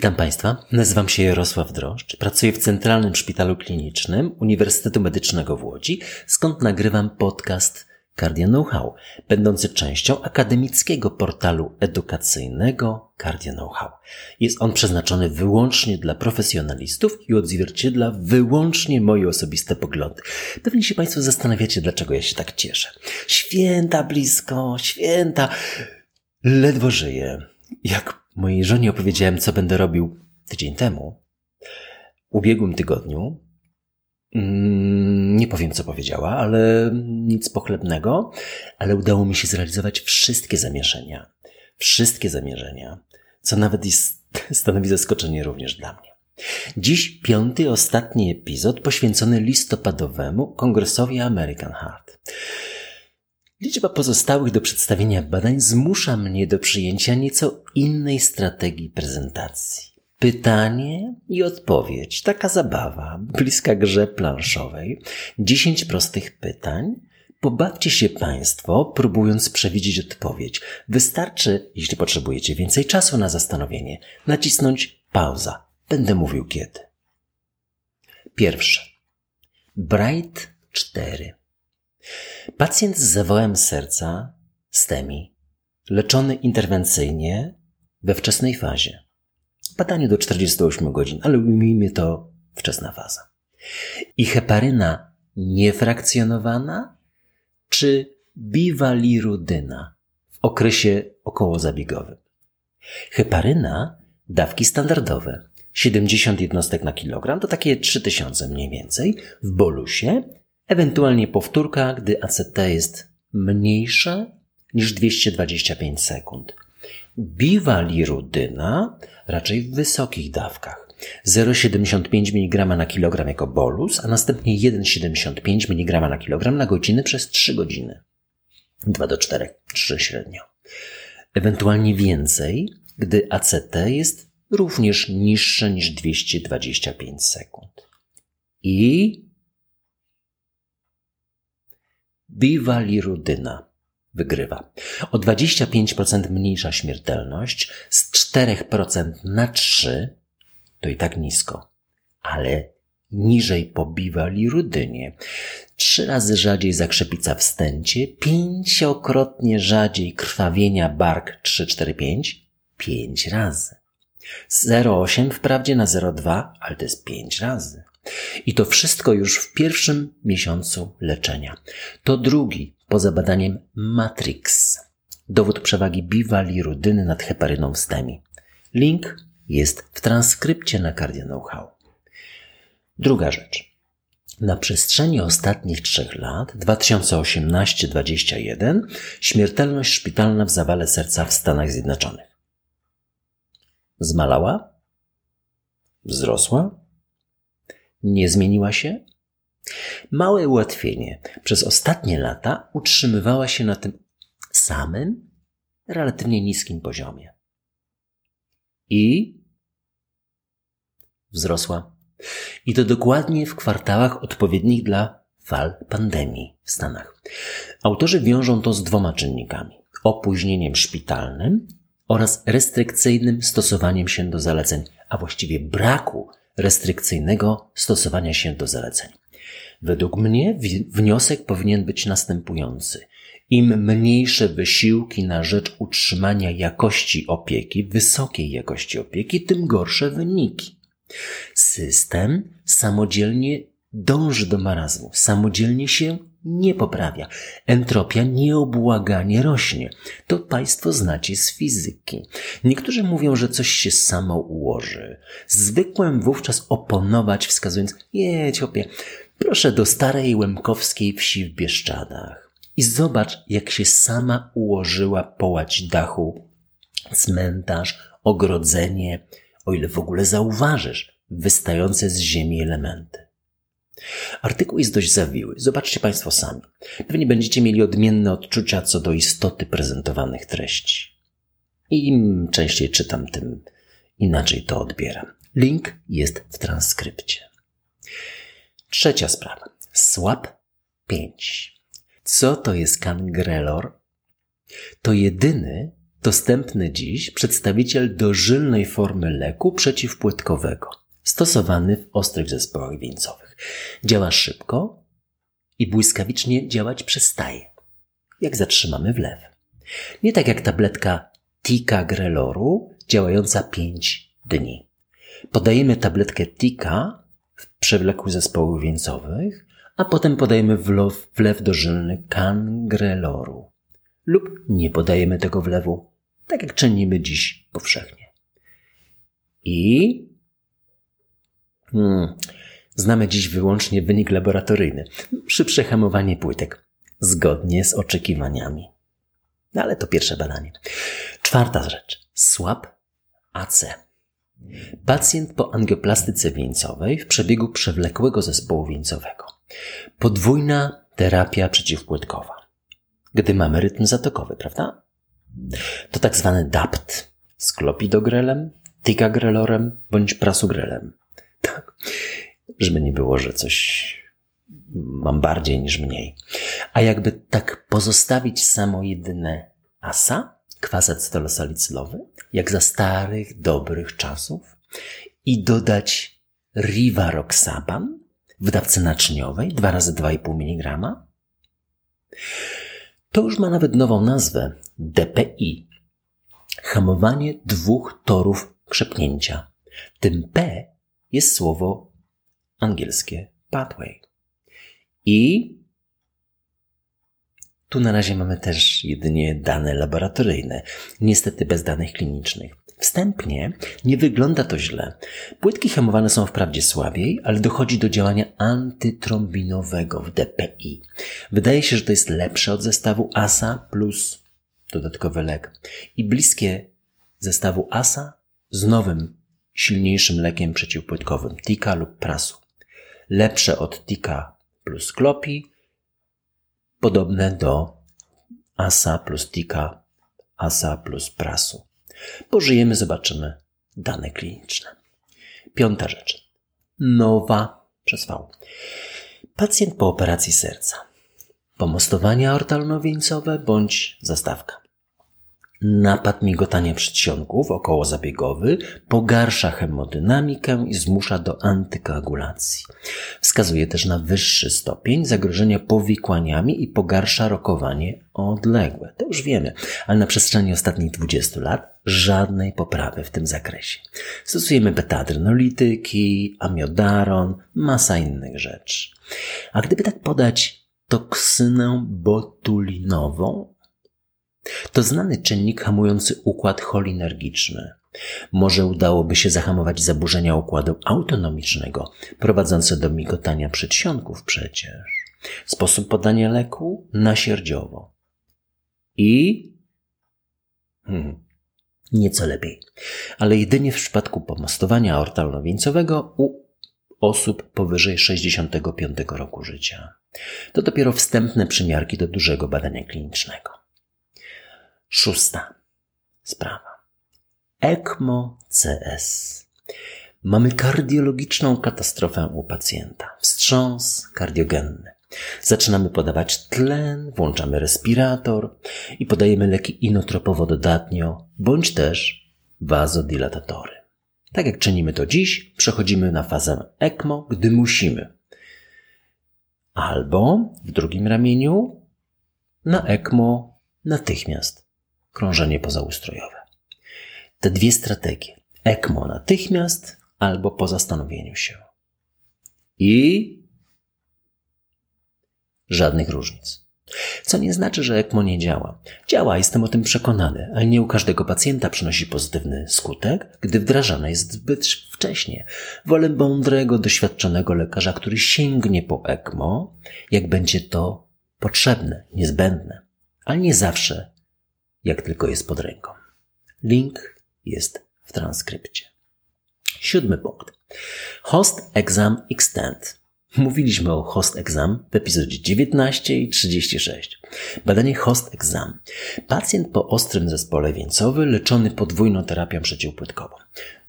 Witam Państwa, nazywam się Jarosław Droszcz, pracuję w Centralnym Szpitalu Klinicznym Uniwersytetu Medycznego w Łodzi, skąd nagrywam podcast Cardia Know-how, będący częścią akademickiego portalu edukacyjnego Cardia Know-how. Jest on przeznaczony wyłącznie dla profesjonalistów i odzwierciedla wyłącznie moje osobiste poglądy. Pewnie się Państwo zastanawiacie, dlaczego ja się tak cieszę. Święta blisko, święta. Ledwo żyję. Jak mojej żonie opowiedziałem, co będę robił tydzień temu, ubiegłym tygodniu, mm, nie powiem, co powiedziała, ale nic pochlebnego, ale udało mi się zrealizować wszystkie zamierzenia. Wszystkie zamierzenia, co nawet jest, stanowi zaskoczenie również dla mnie. Dziś piąty, ostatni epizod poświęcony listopadowemu kongresowi American Heart. Liczba pozostałych do przedstawienia badań zmusza mnie do przyjęcia nieco innej strategii prezentacji. Pytanie i odpowiedź, taka zabawa, bliska grze planszowej. Dziesięć prostych pytań. Pobawcie się Państwo, próbując przewidzieć odpowiedź. Wystarczy, jeśli potrzebujecie więcej czasu na zastanowienie, nacisnąć pauza. Będę mówił kiedy. Pierwsze. Bright 4. Pacjent z zawołem serca, STEMI, leczony interwencyjnie we wczesnej fazie. Badanie do 48 godzin, ale ujmijmy to wczesna faza. I heparyna niefrakcjonowana czy biwalirudyna w okresie okołozabiegowym. Heparyna dawki standardowe 70 jednostek na kilogram to takie 3000 mniej więcej w bolusie ewentualnie powtórka, gdy ACT jest mniejsze niż 225 sekund. Biwalirudyna raczej w wysokich dawkach. 0,75 mg na kilogram jako bolus, a następnie 1,75 mg na kilogram na godzinę przez 3 godziny. 2 do 4, 3 średnio. Ewentualnie więcej, gdy ACT jest również niższe niż 225 sekund. I biwalirudyna wygrywa. O 25% mniejsza śmiertelność, z 4% na 3% to i tak nisko, ale niżej po biwalirudynie. Trzy razy rzadziej zakrzepica w stęcie, pięciokrotnie rzadziej krwawienia bark 345, pięć razy. 0,8 wprawdzie na 0,2, ale to jest pięć razy. I to wszystko już w pierwszym miesiącu leczenia. To drugi, poza badaniem Matrix. Dowód przewagi biwalirudyny nad heparyną w STEMI. Link jest w transkrypcie na Cardio Know-how. Druga rzecz. Na przestrzeni ostatnich trzech lat, 2018-2021, śmiertelność szpitalna w zawale serca w Stanach Zjednoczonych. Zmalała? Wzrosła? Nie zmieniła się? Małe ułatwienie przez ostatnie lata utrzymywała się na tym samym, relatywnie niskim poziomie. I wzrosła. I to dokładnie w kwartałach odpowiednich dla fal pandemii w Stanach. Autorzy wiążą to z dwoma czynnikami: opóźnieniem szpitalnym oraz restrykcyjnym stosowaniem się do zaleceń, a właściwie braku restrykcyjnego stosowania się do zaleceń. Według mnie wniosek powinien być następujący. Im mniejsze wysiłki na rzecz utrzymania jakości opieki, wysokiej jakości opieki, tym gorsze wyniki. System samodzielnie dąży do marazmu, samodzielnie się nie poprawia. Entropia nieobłaganie rośnie. To Państwo znacie z fizyki. Niektórzy mówią, że coś się samo ułoży. Zwykłem wówczas oponować, wskazując, jedź opie, proszę do starej łemkowskiej wsi w Bieszczadach. I zobacz, jak się sama ułożyła połać dachu, cmentarz, ogrodzenie, o ile w ogóle zauważysz wystające z ziemi elementy. Artykuł jest dość zawiły. Zobaczcie Państwo sami. Pewnie będziecie mieli odmienne odczucia co do istoty prezentowanych treści. I im częściej czytam, tym inaczej to odbieram. Link jest w transkrypcie. Trzecia sprawa. SWAP 5. Co to jest kangrelor? To jedyny dostępny dziś przedstawiciel dożylnej formy leku przeciwpłytkowego, stosowany w ostrych zespołach wieńcowych. Działa szybko i błyskawicznie działać przestaje, jak zatrzymamy wlew. Nie tak jak tabletka Tika Greloru, działająca 5 dni. Podajemy tabletkę Tika w przewleku zespołów wieńcowych, a potem podajemy wlew, wlew dożylny Kangreloru. Lub nie podajemy tego wlewu, tak jak czynimy dziś powszechnie. I hmm, znamy dziś wyłącznie wynik laboratoryjny. Szybsze hamowanie płytek, zgodnie z oczekiwaniami. No ale to pierwsze badanie. Czwarta rzecz. Słab AC. Pacjent po angioplastyce wieńcowej w przebiegu przewlekłego zespołu wieńcowego. Podwójna terapia przeciwpłytkowa. Gdy mamy rytm zatokowy, prawda? To tak zwany DAPT z klopidogrelem, ticagrelorem bądź prasugrelem. Tak, żeby nie było, że coś mam bardziej niż mniej. A jakby tak pozostawić samo jedyne asa, kwasacetylosalicylowy, jak za starych, dobrych czasów i dodać rivaroxaban w dawce naczyniowej 2 razy 2,5 mg, to już ma nawet nową nazwę DPI. Hamowanie dwóch torów krzepnięcia. Tym P jest słowo angielskie pathway. I tu na razie mamy też jedynie dane laboratoryjne, niestety bez danych klinicznych. Wstępnie nie wygląda to źle. Płytki hamowane są wprawdzie słabiej, ale dochodzi do działania antytrombinowego w DPI. Wydaje się, że to jest lepsze od zestawu ASA plus dodatkowy lek i bliskie zestawu ASA z nowym, silniejszym lekiem przeciwpłytkowym TIKA lub prasu. Lepsze od TIKA plus klopi, podobne do ASA plus TIKA, ASA plus prasu. Pożyjemy, zobaczymy dane kliniczne. Piąta rzecz. Nowa przez V. Pacjent po operacji serca. Pomostowanie ortalno-wieńcowe bądź zastawka. Napad migotania przedsionków okołozabiegowy pogarsza hemodynamikę i zmusza do antykoagulacji. Wskazuje też na wyższy stopień zagrożenia powikłaniami i pogarsza rokowanie odległe. To już wiemy, ale na przestrzeni ostatnich 20 lat żadnej poprawy w tym zakresie. Stosujemy betadrenolityki, amiodaron, masa innych rzeczy. A gdyby tak podać toksynę botulinową, to znany czynnik hamujący układ cholinergiczny. Może udałoby się zahamować zaburzenia układu autonomicznego, prowadzące do migotania przedsionków przecież. Sposób podania leku nasierdziowo. I hmm, nieco lepiej, ale jedynie w przypadku pomostowania ortalno-wieńcowego u osób powyżej 65 roku życia. To dopiero wstępne przymiarki do dużego badania klinicznego. Szósta sprawa. ECMO CS. Mamy kardiologiczną katastrofę u pacjenta. Wstrząs kardiogenny. Zaczynamy podawać tlen, włączamy respirator i podajemy leki inotropowo dodatnio, bądź też wazodilatatory. Tak jak czynimy to dziś, przechodzimy na fazę ECMO, gdy musimy. Albo w drugim ramieniu na ECMO natychmiast krążenie pozaustrojowe. Te dwie strategie. ECMO natychmiast albo po zastanowieniu się. I żadnych różnic. Co nie znaczy, że ECMO nie działa. Działa, jestem o tym przekonany, ale nie u każdego pacjenta przynosi pozytywny skutek, gdy wdrażane jest zbyt wcześnie. Wolę mądrego, doświadczonego lekarza, który sięgnie po ECMO, jak będzie to potrzebne, niezbędne, ale nie zawsze jak tylko jest pod ręką. Link jest w transkrypcie. Siódmy punkt. Host Exam Extend. Mówiliśmy o Host Exam w epizodzie 19 i 36. Badanie Host Exam. Pacjent po ostrym zespole wieńcowym leczony podwójną terapią przeciwpłytkową.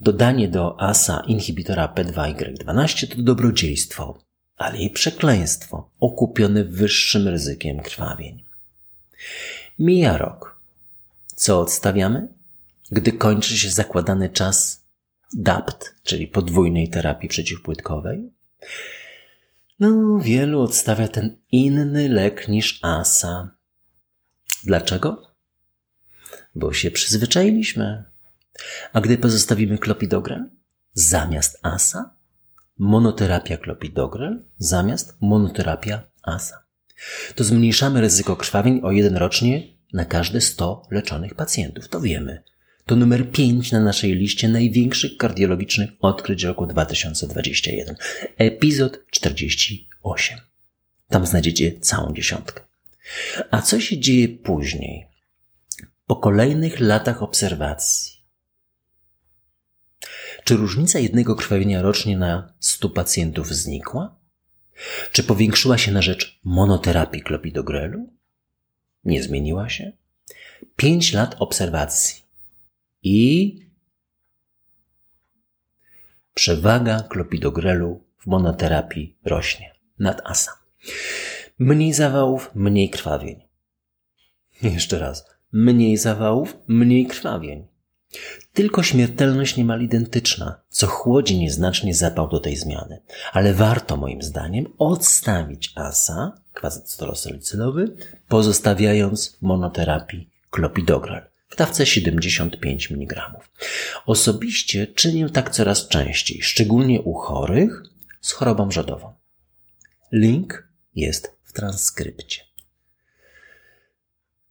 Dodanie do ASA inhibitora P2Y12 to dobrodziejstwo, ale i przekleństwo okupione wyższym ryzykiem krwawień. Mija rok. Co odstawiamy? Gdy kończy się zakładany czas DAPT, czyli podwójnej terapii przeciwpłytkowej, no, wielu odstawia ten inny lek niż ASA. Dlaczego? Bo się przyzwyczailiśmy. A gdy pozostawimy klopidogrel zamiast ASA, monoterapia klopidogrel zamiast monoterapia ASA, to zmniejszamy ryzyko krwawień o jeden rocznie na każde 100 leczonych pacjentów. To wiemy. To numer 5 na naszej liście największych kardiologicznych odkryć roku 2021. Epizod 48. Tam znajdziecie całą dziesiątkę. A co się dzieje później? Po kolejnych latach obserwacji. Czy różnica jednego krwawienia rocznie na 100 pacjentów znikła? Czy powiększyła się na rzecz monoterapii klopidogrelu? Nie zmieniła się? Pięć lat obserwacji i przewaga klopidogrelu w monoterapii rośnie nad ASA. Mniej zawałów, mniej krwawień. Jeszcze raz. Mniej zawałów, mniej krwawień. Tylko śmiertelność niemal identyczna, co chłodzi nieznacznie zapał do tej zmiany. Ale warto moim zdaniem odstawić ASA, kwazycytolosalicylowy, pozostawiając monoterapii klopidogrel w dawce 75 mg. Osobiście czynię tak coraz częściej, szczególnie u chorych z chorobą rzodową. Link jest w transkrypcie.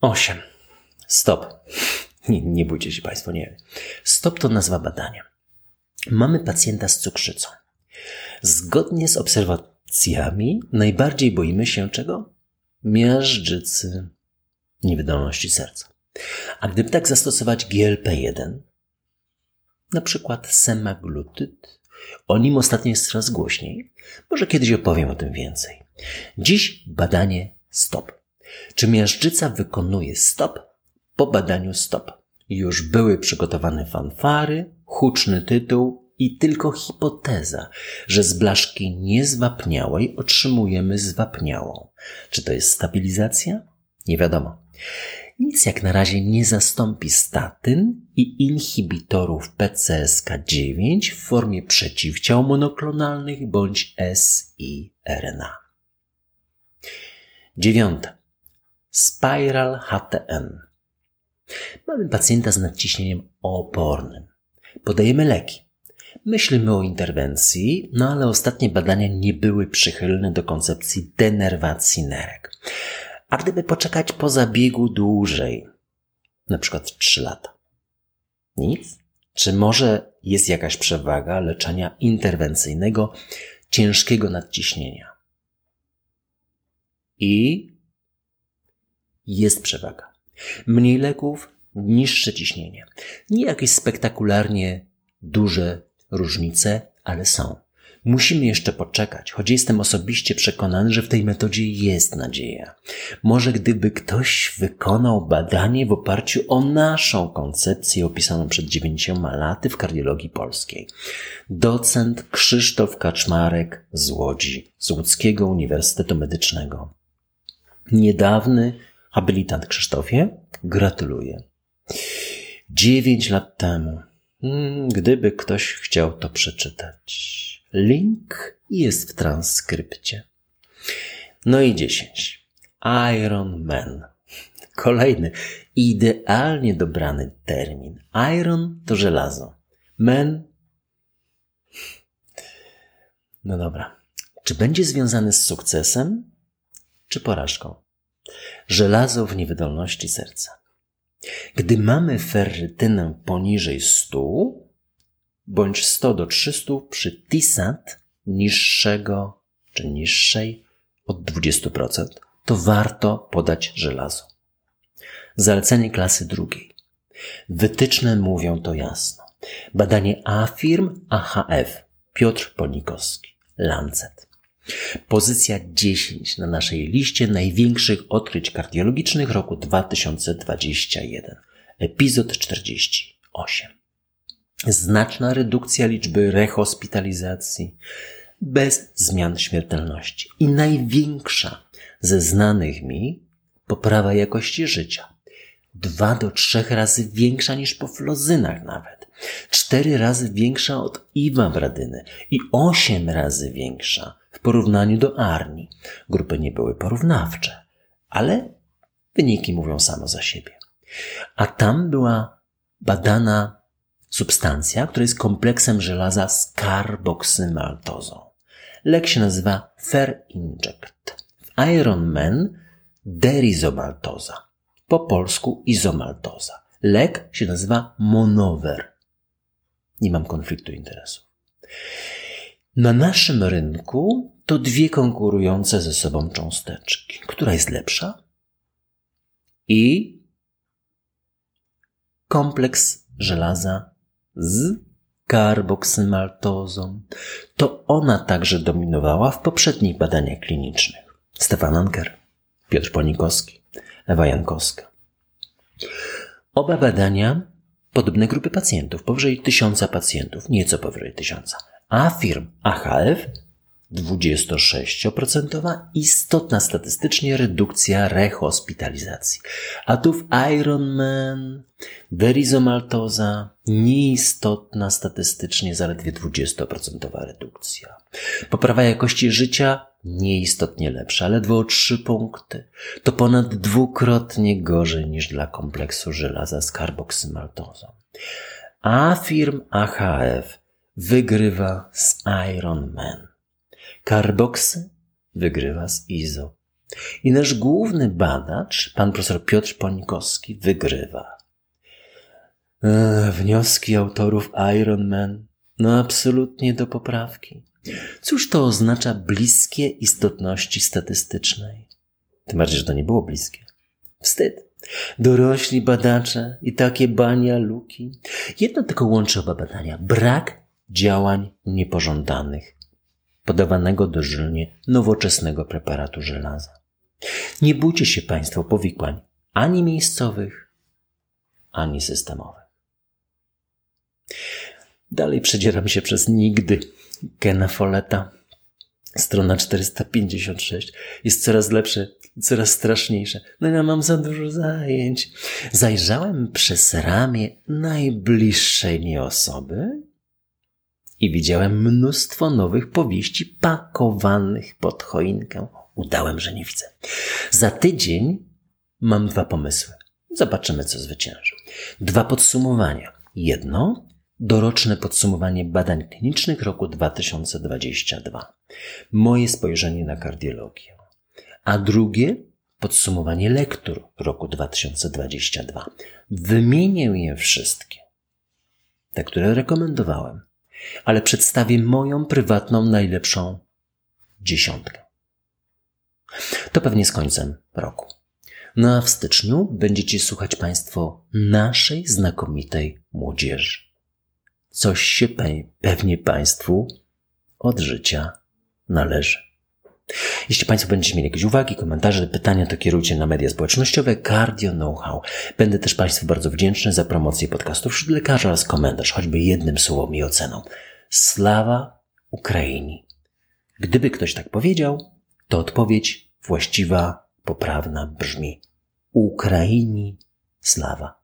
8. Stop. Nie, nie bójcie się Państwo, nie. Stop to nazwa badania. Mamy pacjenta z cukrzycą. Zgodnie z obserwacjami najbardziej boimy się czego? Miażdżycy, niewydolności serca. A gdyby tak zastosować GLP-1, na przykład semaglutyd, o nim ostatnio jest coraz głośniej, może kiedyś opowiem o tym więcej. Dziś badanie stop. Czy miażdżyca wykonuje stop po badaniu stop? Już były przygotowane fanfary, huczny tytuł i tylko hipoteza, że z blaszki niezwapniałej otrzymujemy zwapniałą. Czy to jest stabilizacja? Nie wiadomo nic jak na razie nie zastąpi statyn i inhibitorów PCSK9 w formie przeciwciał monoklonalnych bądź siRNA. Dziewiąte. Spiral HTN. Mamy pacjenta z nadciśnieniem opornym. Podajemy leki. Myślimy o interwencji, no ale ostatnie badania nie były przychylne do koncepcji denerwacji nerek. A gdyby poczekać po zabiegu dłużej, na przykład 3 lata, nic? Czy może jest jakaś przewaga leczenia interwencyjnego ciężkiego nadciśnienia? I jest przewaga. Mniej leków, niższe ciśnienie. Nie jakieś spektakularnie duże różnice, ale są. Musimy jeszcze poczekać, choć jestem osobiście przekonany, że w tej metodzie jest nadzieja. Może gdyby ktoś wykonał badanie w oparciu o naszą koncepcję opisaną przed dziewięcioma laty w kardiologii polskiej. Docent Krzysztof Kaczmarek z Łodzi, z Łódzkiego Uniwersytetu Medycznego. Niedawny habilitant Krzysztofie, gratuluję. Dziewięć lat temu, gdyby ktoś chciał to przeczytać. Link jest w transkrypcie. No i 10. Iron Man. Kolejny, idealnie dobrany termin. Iron to żelazo. Man. No dobra. Czy będzie związany z sukcesem, czy porażką? Żelazo w niewydolności serca. Gdy mamy ferrytynę poniżej 100, bądź 100 do 300 przy TISAT niższego czy niższej od 20%, to warto podać żelazo. Zalecenie klasy drugiej. Wytyczne mówią to jasno. Badanie AFIRM AHF Piotr Ponikowski Lancet. Pozycja 10 na naszej liście największych odkryć kardiologicznych roku 2021. Epizod 48 znaczna redukcja liczby rehospitalizacji bez zmian śmiertelności i największa ze znanych mi poprawa jakości życia dwa do trzech razy większa niż po flozynach nawet. Cztery razy większa od iwabradyny i osiem razy większa porównaniu do arni. Grupy nie były porównawcze, ale wyniki mówią samo za siebie. A tam była badana substancja, która jest kompleksem żelaza z karboksymaltozą. Lek się nazywa Fer Inject. W Iron Man derizomaltoza. Po polsku izomaltoza. Lek się nazywa Monover. Nie mam konfliktu interesów. Na naszym rynku to dwie konkurujące ze sobą cząsteczki. Która jest lepsza? I kompleks żelaza z karboksymaltozą. To ona także dominowała w poprzednich badaniach klinicznych. Stefan Anker, Piotr Ponikowski, Ewa Jankowska. Oba badania podobne grupy pacjentów, powyżej tysiąca pacjentów, nieco powyżej tysiąca. A firm AHF 26% istotna statystycznie redukcja rehospitalizacji. A tu w Ironman, derizomaltoza, nieistotna statystycznie zaledwie 20% redukcja. Poprawa jakości życia nieistotnie lepsza, ledwo o 3 punkty. To ponad dwukrotnie gorzej niż dla kompleksu żelaza z karboksymaltozą. A firm AHF wygrywa z Ironman. Carboxy wygrywa z IZO. I nasz główny badacz, pan profesor Piotr Ponikowski, wygrywa. Ech, wnioski autorów Ironman, no absolutnie do poprawki. Cóż to oznacza bliskie istotności statystycznej? Tym bardziej, że to nie było bliskie. Wstyd. Dorośli badacze i takie bania luki. Jedno tylko łączy oba badania. Brak działań niepożądanych podawanego dożylnie nowoczesnego preparatu żelaza. Nie bójcie się Państwo powikłań ani miejscowych, ani systemowych. Dalej przedzieram się przez nigdy Kena Folleta. Strona 456 jest coraz lepsze, coraz straszniejsze. No ja mam za dużo zajęć. Zajrzałem przez ramię najbliższej mi osoby i widziałem mnóstwo nowych powieści pakowanych pod choinkę. Udałem, że nie widzę. Za tydzień mam dwa pomysły. Zobaczymy, co zwycięży. Dwa podsumowania. Jedno doroczne podsumowanie badań klinicznych roku 2022. Moje spojrzenie na kardiologię. A drugie podsumowanie lektur roku 2022. Wymienię je wszystkie. Te, które rekomendowałem ale przedstawię moją prywatną najlepszą dziesiątkę. To pewnie z końcem roku. No a w styczniu będziecie słuchać Państwo naszej znakomitej młodzieży. Coś się pewnie Państwu od życia należy. Jeśli Państwo będziecie mieli jakieś uwagi, komentarze, pytania, to kierujcie na media społecznościowe Cardio Know-how. Będę też Państwu bardzo wdzięczny za promocję podcastów wśród lekarzy oraz komentarz, choćby jednym słowem i oceną. Slawa Ukrainii. Gdyby ktoś tak powiedział, to odpowiedź właściwa, poprawna brzmi Ukrainii slawa.